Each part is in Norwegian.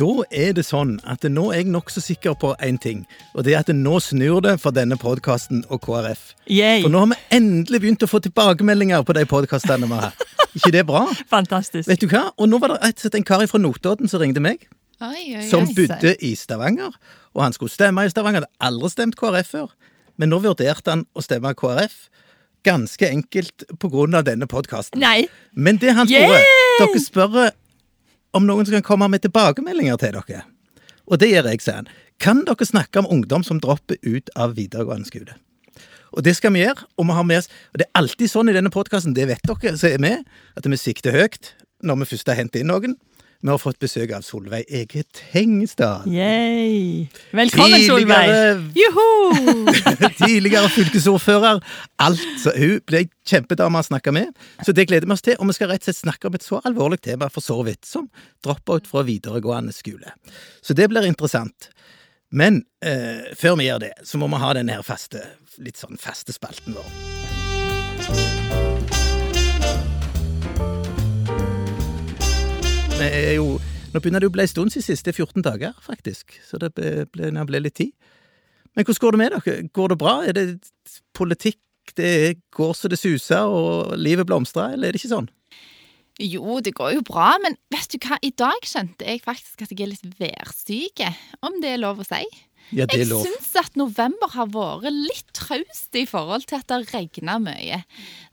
Da er det sånn at nå er jeg nokså sikker på én ting. Og det er at nå snur det for denne podkasten og KrF. Yay. For nå har vi endelig begynt å få tilbakemeldinger på de podkastene vi har. ikke det bra? Fantastisk. Vet du hva? Og nå var det rett og slett en kar fra Notodden som ringte meg. Oi, oi, Som bodde i Stavanger. Og han skulle stemme i Stavanger. Hadde aldri stemt KrF før. Men nå vurderte han å stemme KrF. Ganske enkelt av denne podkasten. Men det han spør, dere spør om noen som kan komme med tilbakemeldinger til dere. Og det gjør jeg, sier han. Kan dere snakke om ungdom som dropper ut av videregående skole? Og det skal vi gjøre. Og vi har med oss Og det er alltid sånn i denne podkasten, det vet dere som er med, at vi sikter høyt når vi først har hentet inn noen. Vi har fått besøk av Solveig Ege Tengstad. Yay. Velkommen, Solveig. Tidligere- Juhu! Tidligere fylkesordfører. Alt, så hun ble ei kjempedame å snakke med. Så det gleder vi oss til. Og vi skal rett og slett snakke om et så alvorlig tema for så vidt som dropout fra videregående skole. Så det blir interessant. Men eh, før vi gjør det, så må vi ha denne her faste, litt sånn faste spalten vår. Er jo Nå begynner det å bli en stund siden sist. Det er 14 dager, faktisk. Så det ble, ble, ble litt tid. Men hvordan går det med dere? Går det bra? Er det politikk det går så det suser, og livet blomstrer, eller er det ikke sånn? Jo, det går jo bra, men vet du hva? I dag skjønte jeg faktisk at jeg er litt værsyk, om det er lov å si. Ja, det Jeg syns at november har vært litt traust i forhold til at det regner mye.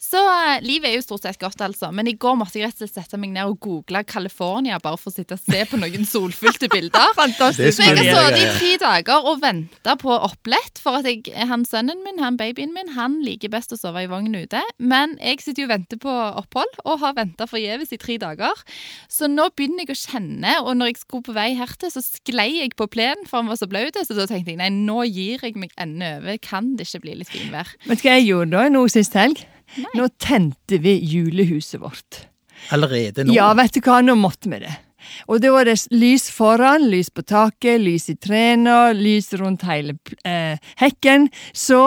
Så eh, livet er jo stort sett godt, altså. Men i går måtte jeg rett og slett sette meg ned og google California bare for å sitte og se på noen solfylte bilder. Fantastisk. Så jeg har sittet i tre dager og venta på opplett, for at jeg, han sønnen min, han babyen min, han liker best å sove i vogn ute. Men jeg sitter jo og venter på opphold, og har venta forgjeves i tre dager. Så nå begynner jeg å kjenne, og når jeg skulle på vei hertil, så sklei jeg på plenen, for han var så blaut. Så da tenkte jeg nei, nå gir jeg meg ende over. Kan det ikke bli litt finvær? Vet du hva jeg gjorde da nå sist helg? Nå tente vi julehuset vårt. Allerede nå? Ja, vet du hva, nå måtte vi det. Og da var det lys foran, lys på taket, lys i trærne, lys rundt hele eh, hekken. Så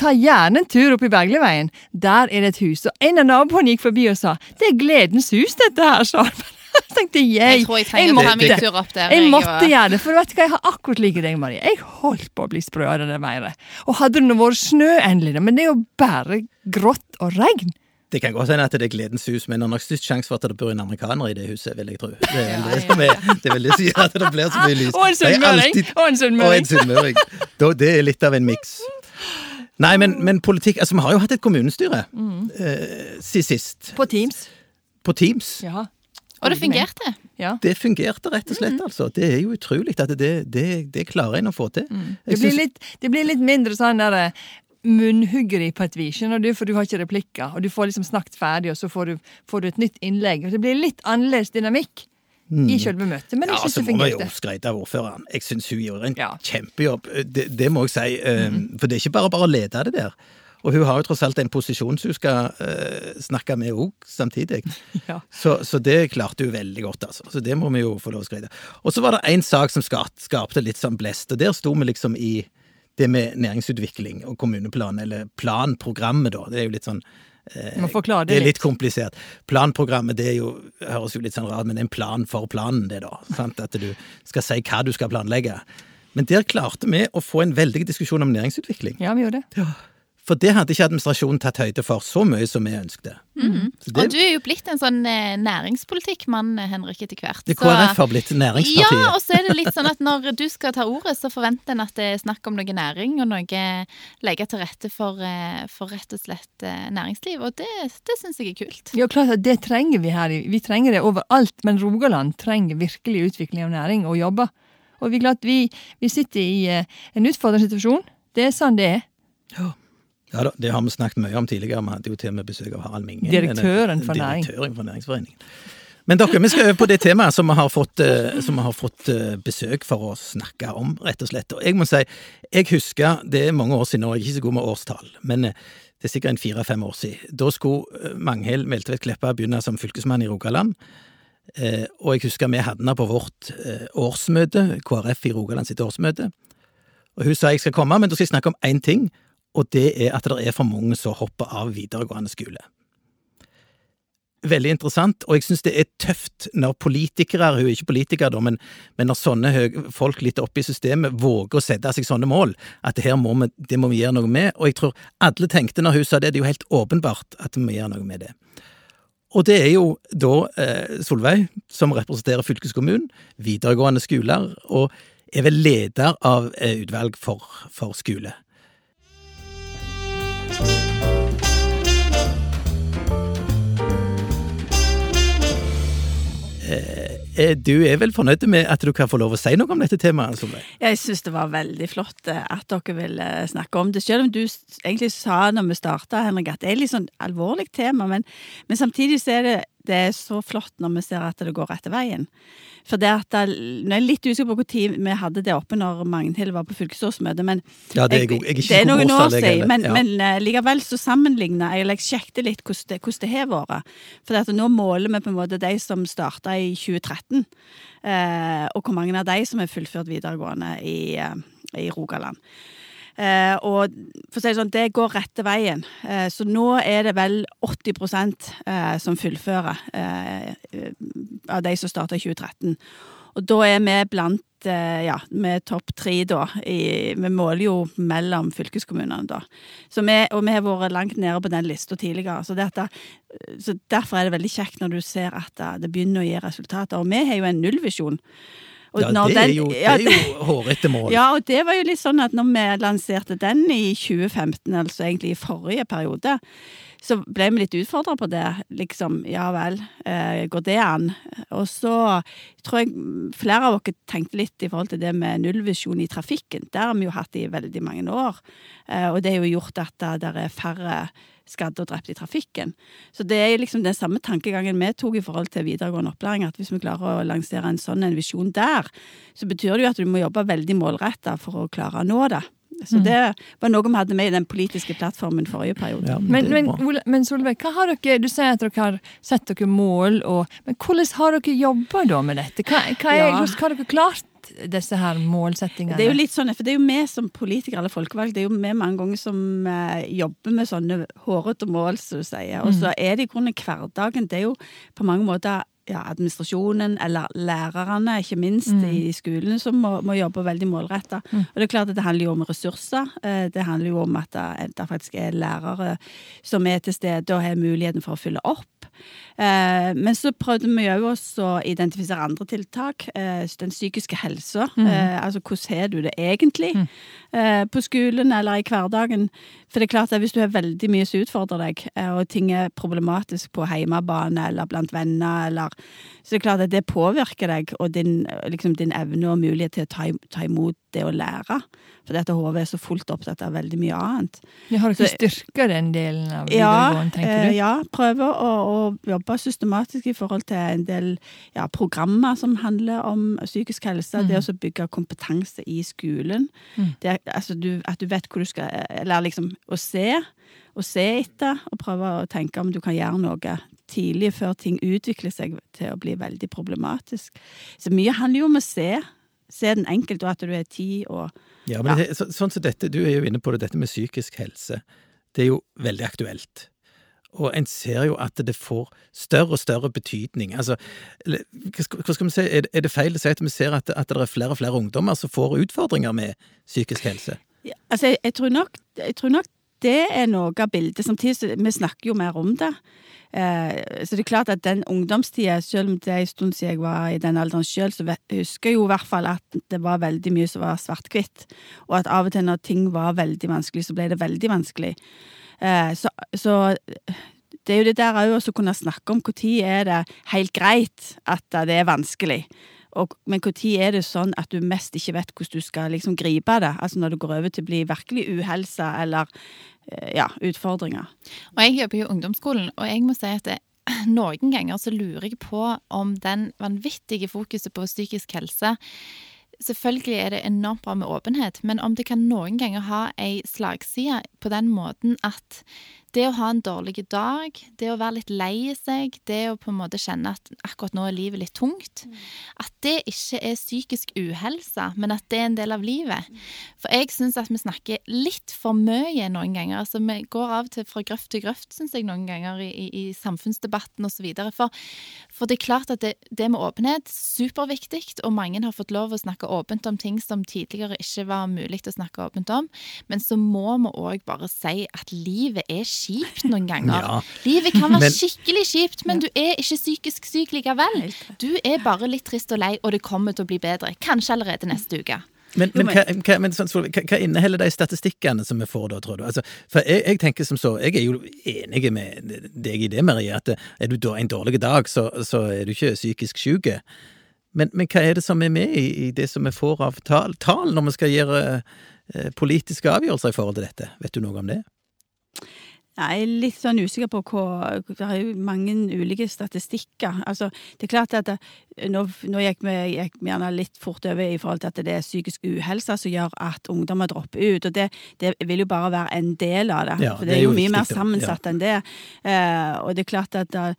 ta gjerne en tur opp i Bergleveien. Der er det et hus. Og en av naboene gikk forbi og sa 'Det er Gledens hus, dette her', sa han. Jeg tenkte jeg, Jeg tror jeg trenger å ha meg måtte- en tur opp der. jeg jeg, måtte og- gjøre det, for vet du hva, jeg har akkurat like deg, Marie. Jeg holdt på å bli sprø av det været. Og hadde det nå vært snø endelig, men det er jo bare grått og regn. Det kan godt hende at det er Gledens hus, men det er nok størst sjanse for at det bor en amerikaner i det huset, vil jeg tro. Det er vel det som er, det vil gjør at det blir så mye lys. Og en sunnmøring. alltid- Og en sunnmøring. Det er litt av en miks. Nei, men, men politikk Altså, vi har jo hatt et kommunestyre eh, sist. På Teams. På Teams. Ja. Og det fungerte. Ja. Det fungerte rett og slett, altså. Det er jo utrolig at det, det, det klarer en å få til. Det blir, litt, det blir litt mindre sånn der munnhuggeri på et vis, skjønner du, for du har ikke replikker. Og du får liksom snakket ferdig, og så får du, får du et nytt innlegg. Og Det blir litt annerledes dynamikk i selve møtet, men Ja, jeg så syns det må vi jo fungerte. skryte av ordføreren. Jeg syns hun gjorde en Ja. kjempejobb. Det, det må jeg si. eh, For det er ikke bare bare å lede det der. Og hun har jo tross alt en posisjon som hun skal uh, snakke med òg, samtidig. Ja. Så, så det klarte hun veldig godt, altså. Så det må vi jo få lov å skryte. Og så var det én sak som skap, skapte litt sånn blest, og der sto vi liksom i det med næringsutvikling og kommuneplan, eller planprogrammet, da. Det er jo litt sånn Du må forklare det det er litt komplisert. Planprogrammet det jo, høres jo litt sånn rart, men det er en plan for planen, det, da. Sant? At du skal si hva du skal planlegge. Men der klarte vi å få en veldig diskusjon om næringsutvikling. Ja, vi gjorde det. For det hadde ikke administrasjonen tatt høyde for så mye som vi ønskte. Så Og det, du er jo blitt en sånn eh, næringspolitikkmann, eh, Henrik, etter hvert. det så- KrF har blitt næringspartiet. Ja, og så er det litt sånn at når du skal ta ordet, så forventer en at det er snakk om noe næring, og noe legge til rette for, eh, for rett og slett eh, næringsliv. Og det, det syns jeg er kult. Ja, klart at Det trenger vi her. Vi trenger det overalt, men Rogaland trenger virkelig utvikling av næring og jobber. Og vi, er glad at vi, vi sitter i eh, en utfordrende situasjon. Det er sånn det er. Ja da, det har vi snakket mye om tidligere. Vi hadde jo til og med besøk av Harald Minge. Direktøren for næring. Direktøren for Næringsforeningen. Men dere, vi skal øve på det temaet som vi har fått, eh, som vi har fått eh, besøk for å snakke om, rett og slett. Og jeg må si, jeg husker, det er mange år siden nå, jeg er ikke så god med årstall, men eh, det er sikkert en fire-fem år siden. Da skulle Manghild Meltvedt Kleppa begynne som fylkesmann i Rogaland. Og jeg husker vi hadde henne på vårt årsmøte, KrF i Rogaland sitt årsmøte. Og hun sa jeg skal komme, men da skal jeg snakke om én ting, og det er at det er for mange som hopper av videregående skole. veldig interessant, og jeg syns det er tøft når politikere, hun er ikke politiker da, men, men når sånne folk litt oppe i systemet våger å sette seg sånne mål, at det her må vi, det må vi gjøre noe med. Og jeg tror alle tenkte når hun sa det, det er jo helt åpenbart at vi må gjøre noe med det. Og det er jo da eh, Solveig, som representerer fylkeskommunen, videregående skoler, og er vel leder av eh, utvalg for, for skole. Du er vel fornøyd med at du kan få lov å si noe om dette temaet? Solveig? Jeg syns det var veldig flott eh, at dere ville snakke om det. Selv om du egentlig sa når vi starta, Henrik, at det er litt sånn alvorlig tema, men, men samtidig så er det det er så flott når vi ser at det går rette veien. For det at Nå er jeg litt usikker på når vi hadde det oppe når Magnhild var på fylkesårsmøte, men ja, det, er, jeg, jeg er det er noen år siden. Men, ja. men uh, likevel så sammenligna jeg, eller jeg sjekket litt hvordan det, det har vært. For at nå måler vi på en måte de som starta i 2013, uh, eh, og hvor mange av de som er fullført videregående i, uh, i Rogaland. Eh, og for å si det sånn, det går rette veien. Eh, så nå er det vel 80 eh, som fullfører av de som starta i 2013. Og da er vi blant ja, med topp tre, da. I, vi måler jo mellom fylkeskommunene, da. Vi, og vi har vært langt nede på den lista tidligere. Så, dette, så, derfor er det veldig kjekt når du ser at det begynner å gi resultater. Og vi har jo en nullvisjon. Ja, det er jo, det er jo hårete mål. Ja, og det var jo litt sånn at når vi lanserte den i 2015, altså egentlig i forrige periode, så ble vi litt utfordra på det. Liksom, ja vel, eh, går det an? Og så tror jeg flere av dere tenkte litt i forhold til det med nullvisjon i trafikken. Der har vi jo hatt det i veldig mange år, eh, og det har jo gjort at det er færre skadde og drept i trafikken. Så det er liksom den samme tankegangen vi tok i forhold til videregående opplæring, at hvis vi klarer å lansere en sånn en visjon der, så betyr det jo at du må jobbe veldig målretta for å klare å nå det. Så det var noe vi hadde med i den politiske plattformen forrige periode. Ja, men, men, men, Solveig, hva har dere, du sier at dere har sett dere mål, og, men hvordan har dere jobba da med dette? Hva, hva, er, ja. hva har dere klart disse her målsettingene? Det er jo litt sånn, for det er jo vi som politikere eller folkevalgte, det er jo vi mange ganger som eh, jobber med sånne hårete mål, som du sier. Og så mm. er det i grunnen hverdagen. Det er jo på mange måter ja, administrasjonen eller lærerne, ikke minst mm. i skolen, som må, må jobbe veldig målretta. Mm. Og det er klart at det handler jo om ressurser. Eh, det handler jo om at det, det faktisk er lærere som er til stede og har muligheten for å fylle opp. Eh, men så prøvde vi òg å identifisere andre tiltak. Eh, den psykiske helsa. Mm. Eh, altså hvordan har du det egentlig mm. på skolen eller i hverdagen? For det er klart at hvis du har veldig mye som utfordrer deg, og ting er problematisk på hjemmebane eller blant venner, eller, så det er klart at det påvirker deg og din, liksom din evne og mulighet til å ta, ta imot det å lære. For dette hodet er så fullt opptatt av veldig mye annet. Ja, har dere styrka den delen av videregående, tenker du? Ja, prøver å, å, jobbe systematisk i forhold til en del ja, programmer som handler om psykisk helse. Mm. Det å bygge kompetanse i skolen. Mm. Det, altså, du, at du vet hvor du skal Eller liksom å se. Å se etter, og prøve å tenke om du kan gjøre noe tidlig før ting utvikler seg til å bli veldig problematisk. Så mye handler jo om å se se den enkelte, og at du er ti og Ja, men ja. Det, så, sånn som dette, du er jo inne på det, dette med psykisk helse. Det er jo veldig aktuelt. Og en ser jo at det får større og større betydning. Altså, hva skal vi si, er det, feil å si at vi ser at, at, det er flere og flere ungdommer som får utfordringer med psykisk helse? Ja, altså, jeg, jeg, tror nok, jeg tror nok det er noe av bildet. Samtidig vi snakker jo mer om det. Eh, så det er klart at den ungdomstida, selv om det er en stund siden jeg var i den alderen sjøl, så husker jeg jo i hvert fall at det var veldig mye som var svart-hvitt. Og at av og til når ting var veldig vanskelig, så ble det veldig vanskelig. Eh, så, så det er jo det der òg å kunne snakke om når er det helt greit at det er vanskelig. Og, men når er det sånn at du mest ikke vet hvordan du skal liksom gripe det? Altså når det går over til å bli virkelig uhelse eller eh, ja, utfordringer. Og Jeg jobber jo i ungdomsskolen, og jeg må si at det, noen ganger så lurer jeg på om den vanvittige fokuset på psykisk helse Selvfølgelig er det enormt bra med åpenhet, men om det kan noen ganger ha ei slagside på den måten at det å ha en dårlig dag, det å være litt lei seg, det å på en måte kjenne at akkurat nå er livet litt tungt, at det ikke er psykisk uhelse, men at det er en del av livet. For jeg syns at vi snakker litt for mye noen ganger. altså Vi går av og til fra grøft til grøft, syns jeg, noen ganger i, i, i samfunnsdebatten osv. For, for det er klart at det, det med åpenhet superviktig, og mange har fått lov å snakke åpent om ting som tidligere ikke var mulig å snakke åpent om, men så må vi òg bare si at livet er kjipt kjipt noen ganger. Ja. Livet kan være Men- skikkelig kjipt, men du er ikke psykisk syk likevel. Du er bare litt trist og lei, og det kommer til å bli bedre. Kanskje allerede neste uke. Men, men, hva, hva, men sånn, hva, hva inneholder de statistikkene som vi får da, tror du? Altså, for jeg, jeg tenker som så, jeg er jo enig med deg i det, Marie, at er du en dårlig dag, så, så er du ikke psykisk syk. Men, men hva er det som er med i, i det som vi får av tall, tall når vi skal gjøre eh, politiske avgjørelser i forhold til dette? Vet du noe om det? Jeg er litt sånn usikker på hva Det er jo mange ulike statistikker. Altså, det er klart at det, nå, nå gikk vi gikk vi gjerne litt fort over i forhold til at det er psykisk uhelse som gjør at ungdommer dropper ut. Og det, det vil jo bare være en del av det. Ja, for det er jo mye mer viktig, sammensatt enn det. Eh, og det er klart at da,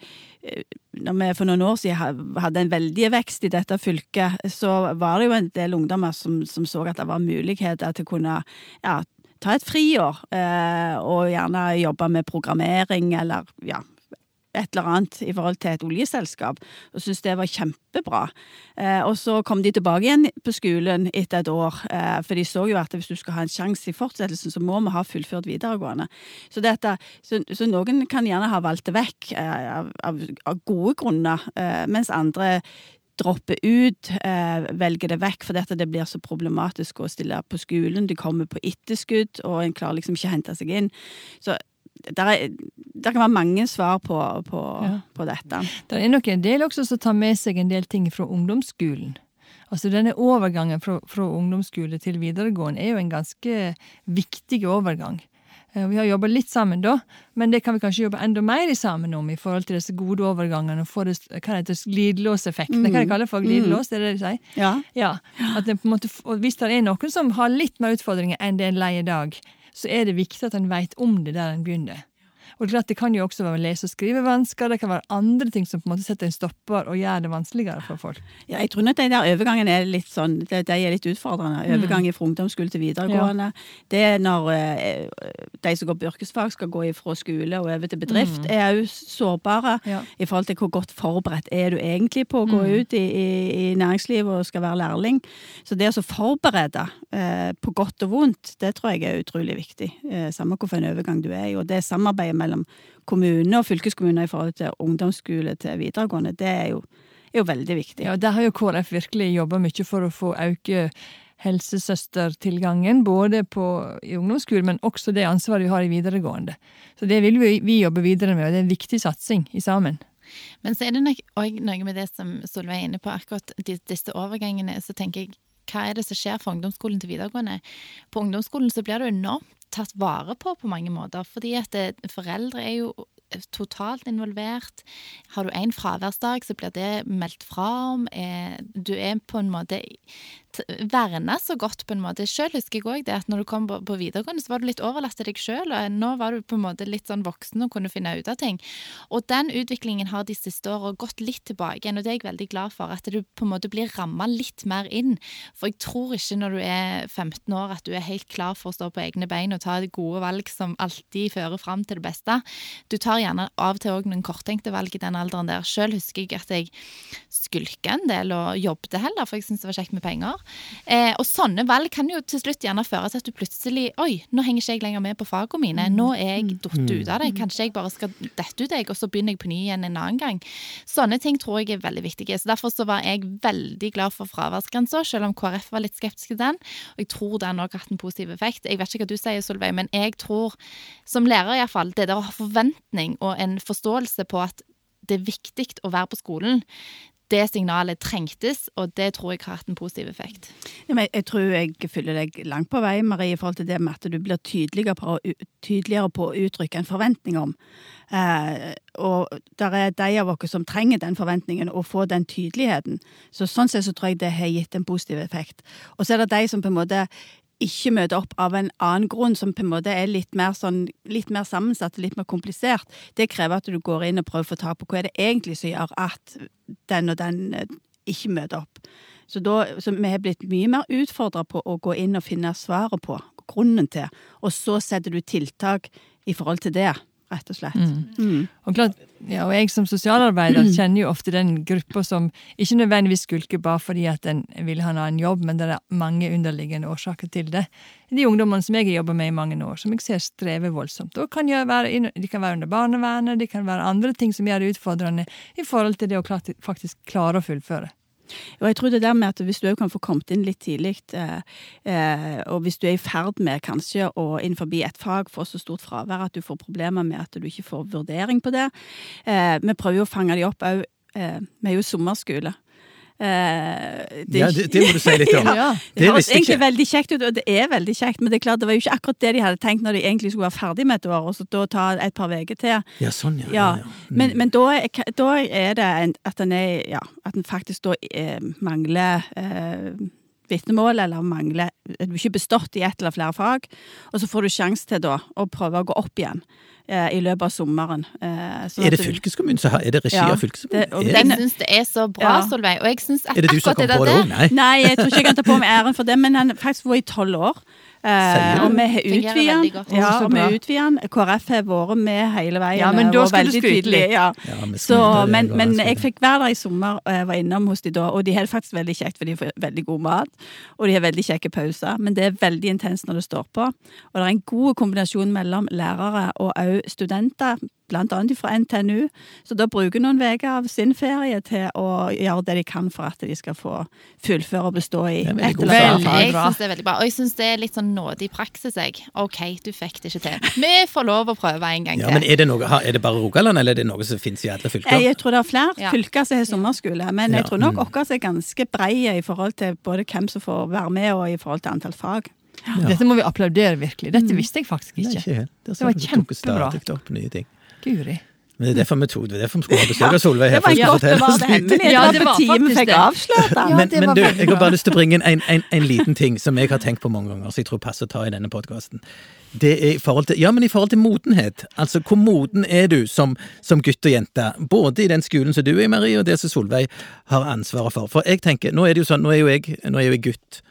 eh, når vi for noen år siden hadde en veldig vekst i dette fylket, så var det jo en del ungdommer som, som så at det var muligheter til å kunne ja, ta et friår, eh, og gjerne jobbe med programmering eller ja, et eller annet i forhold til et oljeselskap, og syntes det var kjempebra. Eh, og så kom de tilbake igjen på skolen etter et år, eh, for de så jo at hvis du skal ha en sjanse i fortsettelsen, så må vi ha fullført videregående. Så, dette, så, så noen kan gjerne ha valgt det vekk eh, av, av, gode grunner, eh, mens andre dropper ut, eh, velger det vekk fordi det blir så problematisk å stille på skolen. De kommer på etterskudd, og en klarer liksom ikke å hente seg inn. Så der, er, der kan være mange svar på, på, Ja. på dette. Det er nok en del også som tar med seg en del ting fra ungdomsskolen. Altså Denne overgangen fra, fra ungdomsskole til videregående er jo en ganske viktig overgang. Eh, Vi har jobba litt sammen da, men det kan vi kanskje jobbe enda mer sammen om i forhold til disse gode overgangene og få det, hva heter glidelåseffekten. Hva er det jeg kaller for glidelås, det er det de sier? Ja. Ja, at det på en måte, Hvis det er noen som har litt mer utfordringer enn det en lei dag, så er det viktig at en vet om det der en begynner. Og Det klart det kan jo også være lese- og skrivevansker, det kan være andre ting som på en måte setter en stopper og gjør det vanskeligere for folk. Ja, jeg tror nok de der overgangene er litt sånn, de, de er litt utfordrende. Overgang fra ungdomsskole til videregående. Det er når eh, de som går på yrkesfag skal gå fra skole og over til bedrift, er jo sårbare Ja. i forhold til hvor godt forberedt er du egentlig på å gå ut i, i, i næringslivet og skal være lærling. Så det å forberede eh, på godt og vondt, det tror jeg er utrolig viktig. Eh, samme hvilken overgang du er i. Og det samarbeidet mellom kommune og fylkeskommune i forhold til ungdomsskole til videregående, det er jo, er jo veldig viktig. Ja, Der har jo KrF virkelig jobba mye for å få øke helsesøstertilgangen, både på, i ungdomsskolen, men også det ansvaret vi har i videregående. Så det vil vi, vi jobbe videre med, og det er en viktig satsing i sammen. Men så er det nok òg noe med det som Solveig er inne på, akkurat disse overgangene. Så tenker jeg, hva er det som skjer fra ungdomsskolen til videregående? På ungdomsskolen så blir du enormt tatt vare på på mange måter, fordi at det, foreldre er jo totalt involvert. Har du en fraværsdag, så blir det meldt fra om. Eh, Du er på en måte t- verna så godt, på en måte. Sjøl husker jeg òg det, at når du kom på, videregående, så var du litt overlatt til deg sjøl, og nå var du på en måte litt sånn voksen og kunne finne ut av ting. Og den utviklingen har de siste åra gått litt tilbake igjen, og det er jeg veldig glad for. At du på en måte blir ramma litt mer inn. For jeg tror ikke når du er 15 år at du er helt klar for å stå på egne bein og ta gode valg som alltid fører fram til det beste. Du tar gjerne av og til òg noen korttenkte valg i den alderen der. Sjøl husker jeg at jeg skulka en del og jobbet heller, for jeg syntes det var kjekt med penger. Eh, og sånne valg kan jo til slutt gjerne føre til at du plutselig Oi, nå henger ikke jeg lenger med på fagene mine. Nå er jeg datt ut av det. Kanskje jeg bare skal dette ut, jeg, og så begynner jeg på ny igjen en annen gang. Sånne ting tror jeg er veldig viktige. Så Derfor så var jeg veldig glad for fraværsgrensa, selv om KrF var litt skeptisk til den. Og jeg tror den òg har hatt en positiv effekt. Jeg vet ikke hva du sier, Solveig, men jeg tror, som lærer iallfall, det der å ha forventning og en forståelse på at det er viktig å være på skolen, det signalet trengtes, og det tror jeg har hatt en positiv effekt. Ja, jeg tror jeg følger deg langt på vei, Marie, i forhold til det med at du blir tydeligere på, tydeligere på å uttrykke en forventning om. Eh, og det er de av oss som trenger den forventningen og får den tydeligheten. Så sånn sett så tror jeg det har gitt en positiv effekt. Og så er det de som på en måte ikke møter opp av en annen grunn, som på en måte er litt mer, sånn, litt mer sammensatt litt mer komplisert, det krever at du går inn og prøver å få tak på hva er det egentlig som gjør at den og den eh, ikke møter opp. Så, da, så vi har blitt mye mer utfordra på å gå inn og finne svaret på, grunnen til, og så setter du tiltak i forhold til det, rett og slett. Mm. Og, klart, ja, og jeg som sosialarbeider kjenner jo ofte den gruppa som ikke nødvendigvis skulker bare fordi at en vil ha en annen jobb, men det er mange underliggende årsaker til det. De ungdommene som jeg har jobba med i mange år, som jeg ser strever voldsomt. Og kan være, de kan være under barnevernet, de kan være andre ting som gjør det utfordrende i forhold til det å klart, faktisk klare å fullføre. Og jeg tror det der med at Hvis du kan få kommet inn litt tidlig, eh, eh, og hvis du er i ferd med kanskje å innenfor et fag få så stort fravær at du får problemer med at du ikke får vurdering på det eh, Vi prøver jo å fange de opp òg. Vi er jo sommerskole. Eh, det, ja, det, det, må du si litt om. ja. Det, høres egentlig veldig kjekt ut, og det er veldig kjekt, men det er klart, det var jo ikke akkurat det de hadde tenkt når de egentlig skulle være ferdig med et år, og så da ta et par uker til. Ja, sånn, ja. ja. Mm. Men, men da, da, er det en, at en er, ja, at en faktisk da eh, mangler eh, vitnemål, eller mangler Du ikke bestått i ett eller flere fag, og så får du sjanse til da å prøve å gå opp igjen. Eh, i løpet av sommeren. Eh, sånn er det fylkeskommunen som har Er det regi ja, av fylkeskommunen? Det, jeg syns det er så bra, ja. Solveig. Og jeg synes at er det du som kom på det òg? Nei. Nei, jeg tror ikke jeg kan ta på meg æren for det, men han faktisk vært i tolv år. Eh, og vi har utvida den. Ja, og vi utvida den. KrF har vært med hele veien. Ja, men da skal du skryte litt. Ja. Ja, så, men, men jeg fikk være der i sommer, og jeg var innom hos de da, og de har det faktisk veldig kjekt, for de får veldig god mat. Og de har veldig kjekke pauser, men det er veldig intenst når det står på. Og det er en god kombinasjon mellom lærere og òg studenter annet fra NTNU. Så da bruker noen uker av sin ferie til å gjøre det de kan for at de skal få fullføre og bestå i et eller annet fag. Jeg syns det er veldig bra. Og jeg syns det er litt sånn nådig praksis, jeg. OK, du fikk det ikke til. Vi får lov å prøve en gang ja, til. Men er det, noe, er det bare Rogaland, eller er det noe som finnes i alle fylker? Jeg tror det er flere ja. fylker som har sommerskole, men jeg tror nok mm. vår er ganske breie i forhold til både hvem som får være med, og i forhold til antall fag. Ja. Dette må vi applaudere, virkelig. Dette mm. visste jeg faktisk ikke. Nei, ikke helt. Det, det var kjempebra. Guri. Men det er derfor vi tok det. derfor vi skulle ha besøk av Solveig her. Det var godt. Ja, det var faktisk fikk avslørt det. Men, men du, jeg har bare lyst til å bringe inn en, en, en, liten ting som jeg har tenkt på mange ganger, så jeg tror passer å ta i denne podkasten. Det er i forhold til, ja, men i forhold til modenhet. Altså, hvor moden er du som, som gutt og jente? Både i den skolen som du er i, Marie, og det som Solveig har ansvaret for. For jeg tenker, nå er det jo sånn, nå er jo jeg, nå er jo jeg gutt.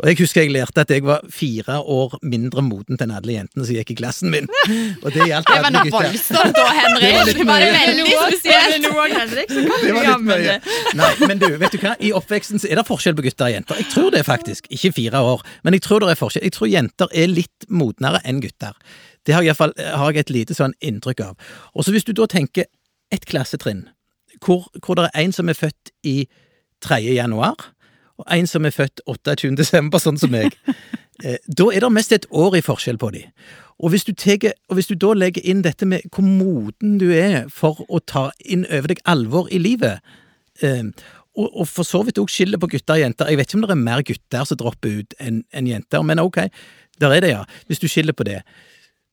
Og jeg husker jeg lærte at jeg var fire år mindre moden enn alle jentene som gikk i klassen min. Og det gjaldt alle gutter. Det var noe voldsomt da, Henrik. Det var, veldig spesielt. Det var litt mye. Nei, men du, vet du hva? I oppveksten så er det forskjell på gutter og jenter. Jeg tror det faktisk. Ikke fire år, men jeg tror det er forskjell. Jeg tror jenter er litt modnere enn gutter. Det har, jeg, fall, har jeg et lite sånn inntrykk av. Og så hvis du da tenker et klassetrinn, hvor, hvor det er en som er født i 3. januar, og en som er født 28. desember, sånn som meg. Eh, da er det mest et år i forskjell på dem. Og hvis, teger, og hvis, du da legger inn dette med hvor moden du er for å ta inn over deg alvor i livet, eh, og, og, for så vidt òg skillet på gutter og jenter Jeg vet ikke om det er mer gutter som dropper ut enn en jenter, men ok, der er det, ja. Hvis du skiller på det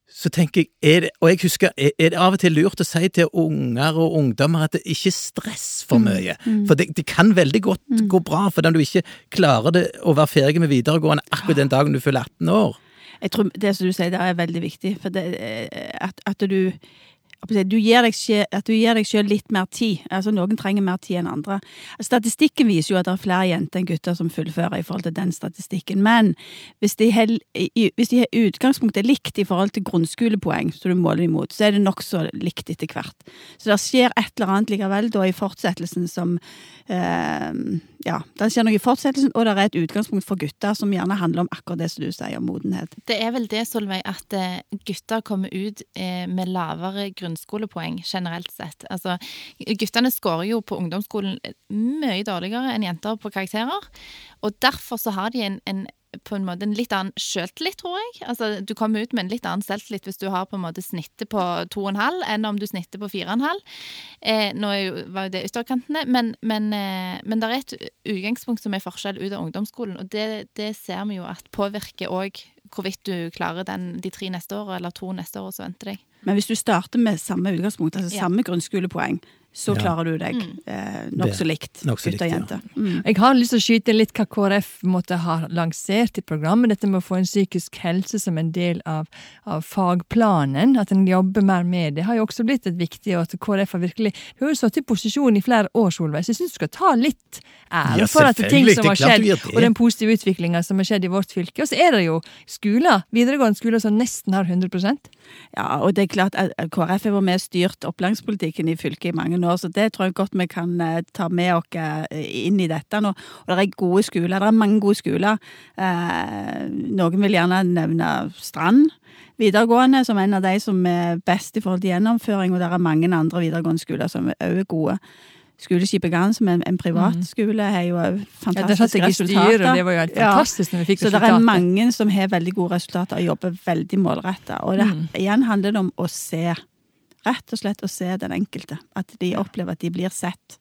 så tenker jeg, er det, og jeg husker, er, det av og til lurt å si til unger og ungdommer at det ikke stress for mm, mye? Mm. For det, det, kan veldig godt mm. gå bra for fordi du ikke klarer det å være ferdig med videregående akkurat den dagen du fyller 18 år. Jeg tror Det som du sier der er veldig viktig, for det, eh, at, at du du gir deg at du gir deg selv litt mer tid. Altså Noen trenger mer tid enn andre. Statistikken viser jo at det er flere jenter enn gutter som fullfører i forhold til den statistikken. Men hvis de har, hvis har utgangspunktet likt i forhold til grunnskolepoeng, som du måler imot, så er det nokså likt etter hvert. Så det skjer et eller annet likevel da i fortsettelsen som eh, Ja, det skjer noe i fortsettelsen, og det er et utgangspunkt for gutter som gjerne handler om akkurat det som du sier, om modenhet. Det er vel det, Solveig, at eh, gutter kommer ut eh, med lavere grunnskole grunnskolepoeng generelt sett. Altså, guttene skårer jo på ungdomsskolen mye dårligere enn jenter på karakterer. Og derfor så har de en, en på en måte en litt annen sjøltillit, tror jeg. Altså, du kommer ut med en litt annen selvtillit hvis du har på en måte snittet på 2,5 enn om du snitter på 4,5. Eh, nå jo, var jo det ytterkantene, men, men, eh, men det er et utgangspunkt som er forskjell ut av ungdomsskolen, og det, det ser vi jo at påvirker òg hvorvidt du klarer den, de tre neste årene eller to neste år som venter deg. Men hvis du starter med samme utgangspunkt, altså ja. samme grunnskolepoeng, så Ja. klarer du deg eh, nokså likt, nok likt, gutt og ja. jente. Mm. Jeg har lyst til å skyte litt hva KrF måtte ha lansert i programmet. Dette med å få en psykisk helse som en del av, av fagplanen. At en jobber mer med det, har jo også blitt et viktig, og at KrF har virkelig Du har jo sittet i posisjon i flere år, Solveig, så jeg syns du skal ta litt ære Ja, for at det ting som har skjedd, og den positive utviklinga som har skjedd i vårt fylke. Og så er det jo skoler, videregående skoler som nesten har 100% Ja, og det er klart at KrF har vært med og styrt opplæringspolitikken i fylket i mange år, så det tror jeg godt vi kan eh, ta med oss eh, inn i dette nå. Og det er gode skoler, det er mange gode skoler. Eh, noen vil gjerne nevne Strand videregående som en av de som er best i forhold til gjennomføring, og det er mange andre videregående skoler som òg er gode. Skoleskipet Gann, som er en privatskole, har jo fantastiske Ja, resultater. det var jo helt Ja. fantastisk når vi fikk Så det er mange som har veldig gode resultater og jobber veldig målretta. Og det, Mm. igjen handler det om å se. Rett og slett å se den enkelte. At de opplever at de blir sett.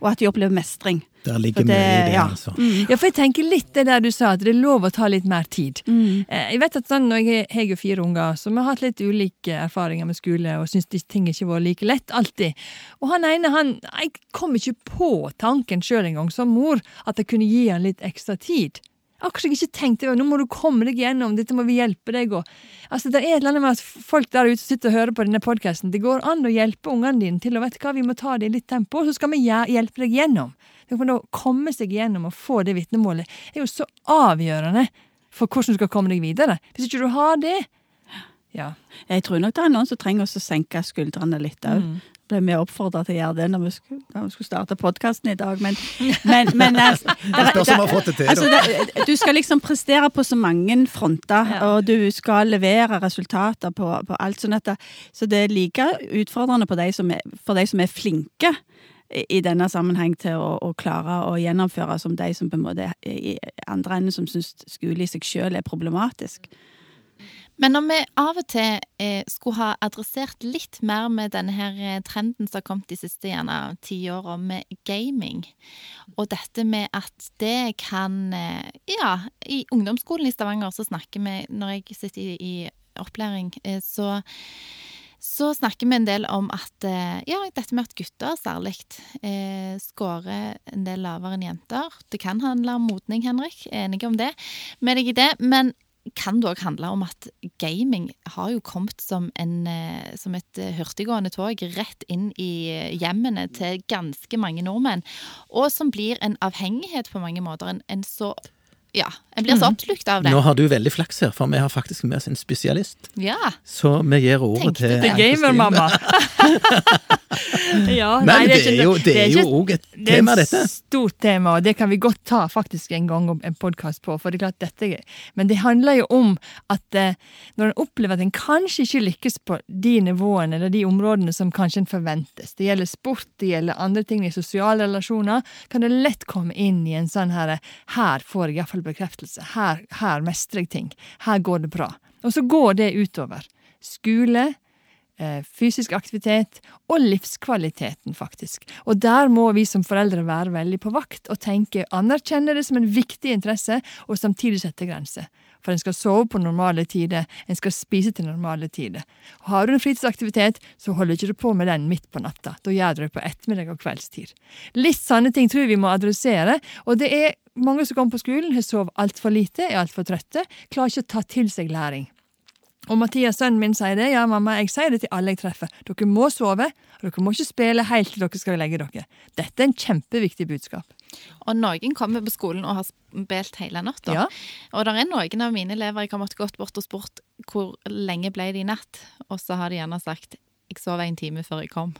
Og at de opplever mestring. Der ligger mye i det, ja. altså. Mm. Ja, for jeg tenker litt det der du sa, at det er lov å ta litt mer tid. Mm. Eh, Jeg vet at sånn, når jeg har- jo fire unger som har hatt litt ulike erfaringer med skole, og syns ting ikke var like lett alltid. Og han ene, han Jeg kom ikke på tanken sjøl engang, som mor, at jeg kunne gi han litt ekstra tid. Akkurat jeg ikke tenkte nå må du komme deg gjennom, dette må vi hjelpe deg. Og, altså, det er et eller annet med at folk der ute sitter og hører på denne podkasten, det går an å hjelpe ungene dine til å vet du hva, vi må ta det i litt tempo, så skal vi hjelpe deg gjennom. Det å komme seg gjennom og få det vitnemålet er jo så avgjørende for hvordan du skal komme deg videre. Hvis ikke du har det Ja. Jeg tror nok det er noen som trenger å senke skuldrene litt òg. Mm. Ble vi oppfordra til å gjøre det når vi skulle, da vi skulle starte podkasten i dag, men, men, men altså, der, der, om vi har fått det til, altså. Du skal liksom prestere på så mange fronter, Ja. og du skal levere resultater på, på alt. Sånn at så det er like utfordrende på de som er, for de som er flinke i denne sammenheng til å, å klare å gjennomføre, som de som på en måte i andre enden som syns skole i seg sjøl er problematisk. Men når vi av og til eh, skulle ha adressert litt mer med denne her eh, trenden som har kommet de siste gjerne ti med gaming, og dette med at det kan eh, Ja, i ungdomsskolen i Stavanger så snakker vi, når jeg sitter i, opplæring, så så snakker vi en del om at ja, dette med at gutter særlig eh, scorer en del lavere enn jenter. Det kan handle om modning, Henrik. Enig om det. Med deg i det. Men kan det òg handle om at gaming har jo kommet som, en, eh, som et eh, hurtiggående tog rett inn i eh, hjemmene til ganske mange nordmenn, og som blir en avhengighet på mange måter. En, en så Ja, en blir så oppslukt av det. Nå har du veldig flaks her, for vi har faktisk med oss en spesialist. Ja. Så vi gir ordet Tenkte til det. The gamer-mamma. ja, Nei, men det ikke- er jo, det er jo òg et det er et stort tema, og det kan vi godt ta faktisk en gang om en podkast på. for det er klart dette, Men det handler jo om at eh, når en opplever at en kanskje ikke lykkes på de nivåene eller de områdene som kanskje en forventes, det gjelder sport, det gjelder andre ting i sosiale relasjoner, kan det lett komme inn i en sånn her Her får jeg iallfall bekreftelse. Her, her mestrer jeg ting. Her går det bra. Og så går det utover skole, fysisk aktivitet og livskvaliteten, faktisk. Og der må vi som foreldre være veldig på vakt og tenke, anerkjenne det som en viktig interesse, og samtidig sette grenser. For en skal sove på normale tider, en skal spise til normale tider. Har du en fritidsaktivitet, så holder ikke du på med den midt på natta. Da gjør du det på ettermiddag og kveldstid. Litt sånne ting tror jeg vi må adressere, og det er mange som kommer på skolen, har sovet altfor lite, er altfor trøtte, klarer ikke å ta til seg læring. Og Mathias, sønnen min, sier det. Ja, mamma, jeg sier det til alle jeg treffer. Dere må sove, og dere må ikke spille helt til dere skal legge dere. Dette er en kjempeviktig budskap. Og noen kommer på skolen og har spilt hele natta. Ja. Og det er noen av mine elever jeg har måttet gått bort og spurt hvor lenge ble det i natt, og så har de gjerne sagt jeg sov en time før jeg kom.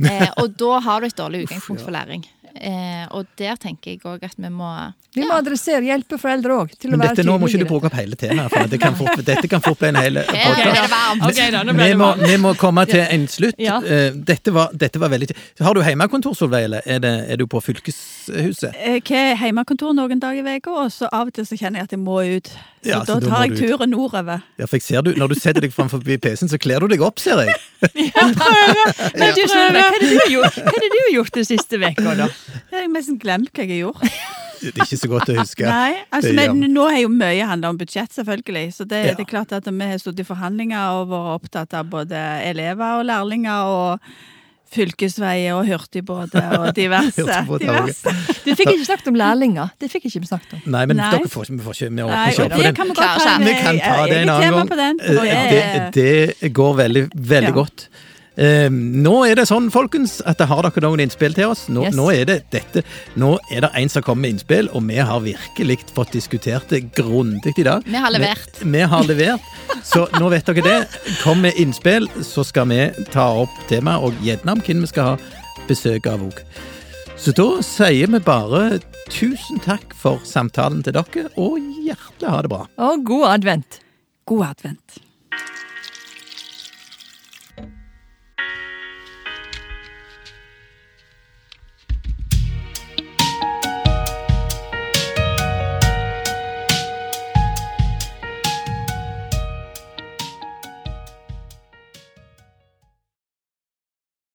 Eh, og da har du et dårlig utgangspunkt for læring. Eh, og der tenker jeg òg at vi må Vi må ja, adressere, hjelpe foreldre òg Men være dette nå må ikke du bruke opp hele temaet, for det kan fort, dette kan fort bli en hel podkast. Vi vi må komme til en slutt. Ja. Eh, Dette, var, dette var veldig Har du hjemmekontor, Solveig, eller er, det, er du på fylkeshuset? Jeg har hjemmekontor noen dager i uka, og så av og til så kjenner jeg at jeg må ut. Ja, så da tar jeg turen nordover. Ja, for jeg ser du, Når du setter deg framfor PC-en, så kler du deg opp, ser jeg. Men du, Solveig, hva er det du har gjort, hva er det du har gjort den siste uka, da? Jeg har nesten glemt hva jeg har gjort. Det er ikke så godt å huske. Nei, altså, men nå har jo mye handla om budsjett, selvfølgelig. Så det, Ja. det er klart at vi har stått i forhandlinger og vært opptatt av både elever og lærlinger og fylkesveier og hurtigbåter og diverse. Diverse. Du fikk ikke snakket om lærlinger. Det fikk ikke vi snakket om. Nei, men Nei. dere får ikke, vi får ikke, vi Nei, ikke opp på den. kan vi ta. Vi kan ta det en annen gang. Eh, det, Det, det går veldig, veldig Ja. godt. Eh, nå er det sånn, folkens, at har dere noen innspill til oss? Nå, Yes. nå er det dette. Nå er det en som kommer med innspill, og vi har virkelig fått diskutert det grundig i dag. Vi har levert. Vi, vi har levert. Så nå vet dere det. Kom med innspill, så skal vi ta opp temaet, og gjerne om hvem vi skal ha besøk av òg. Så da sier vi bare tusen takk for samtalen til dere, og hjertelig ha det bra. Og god advent. God advent.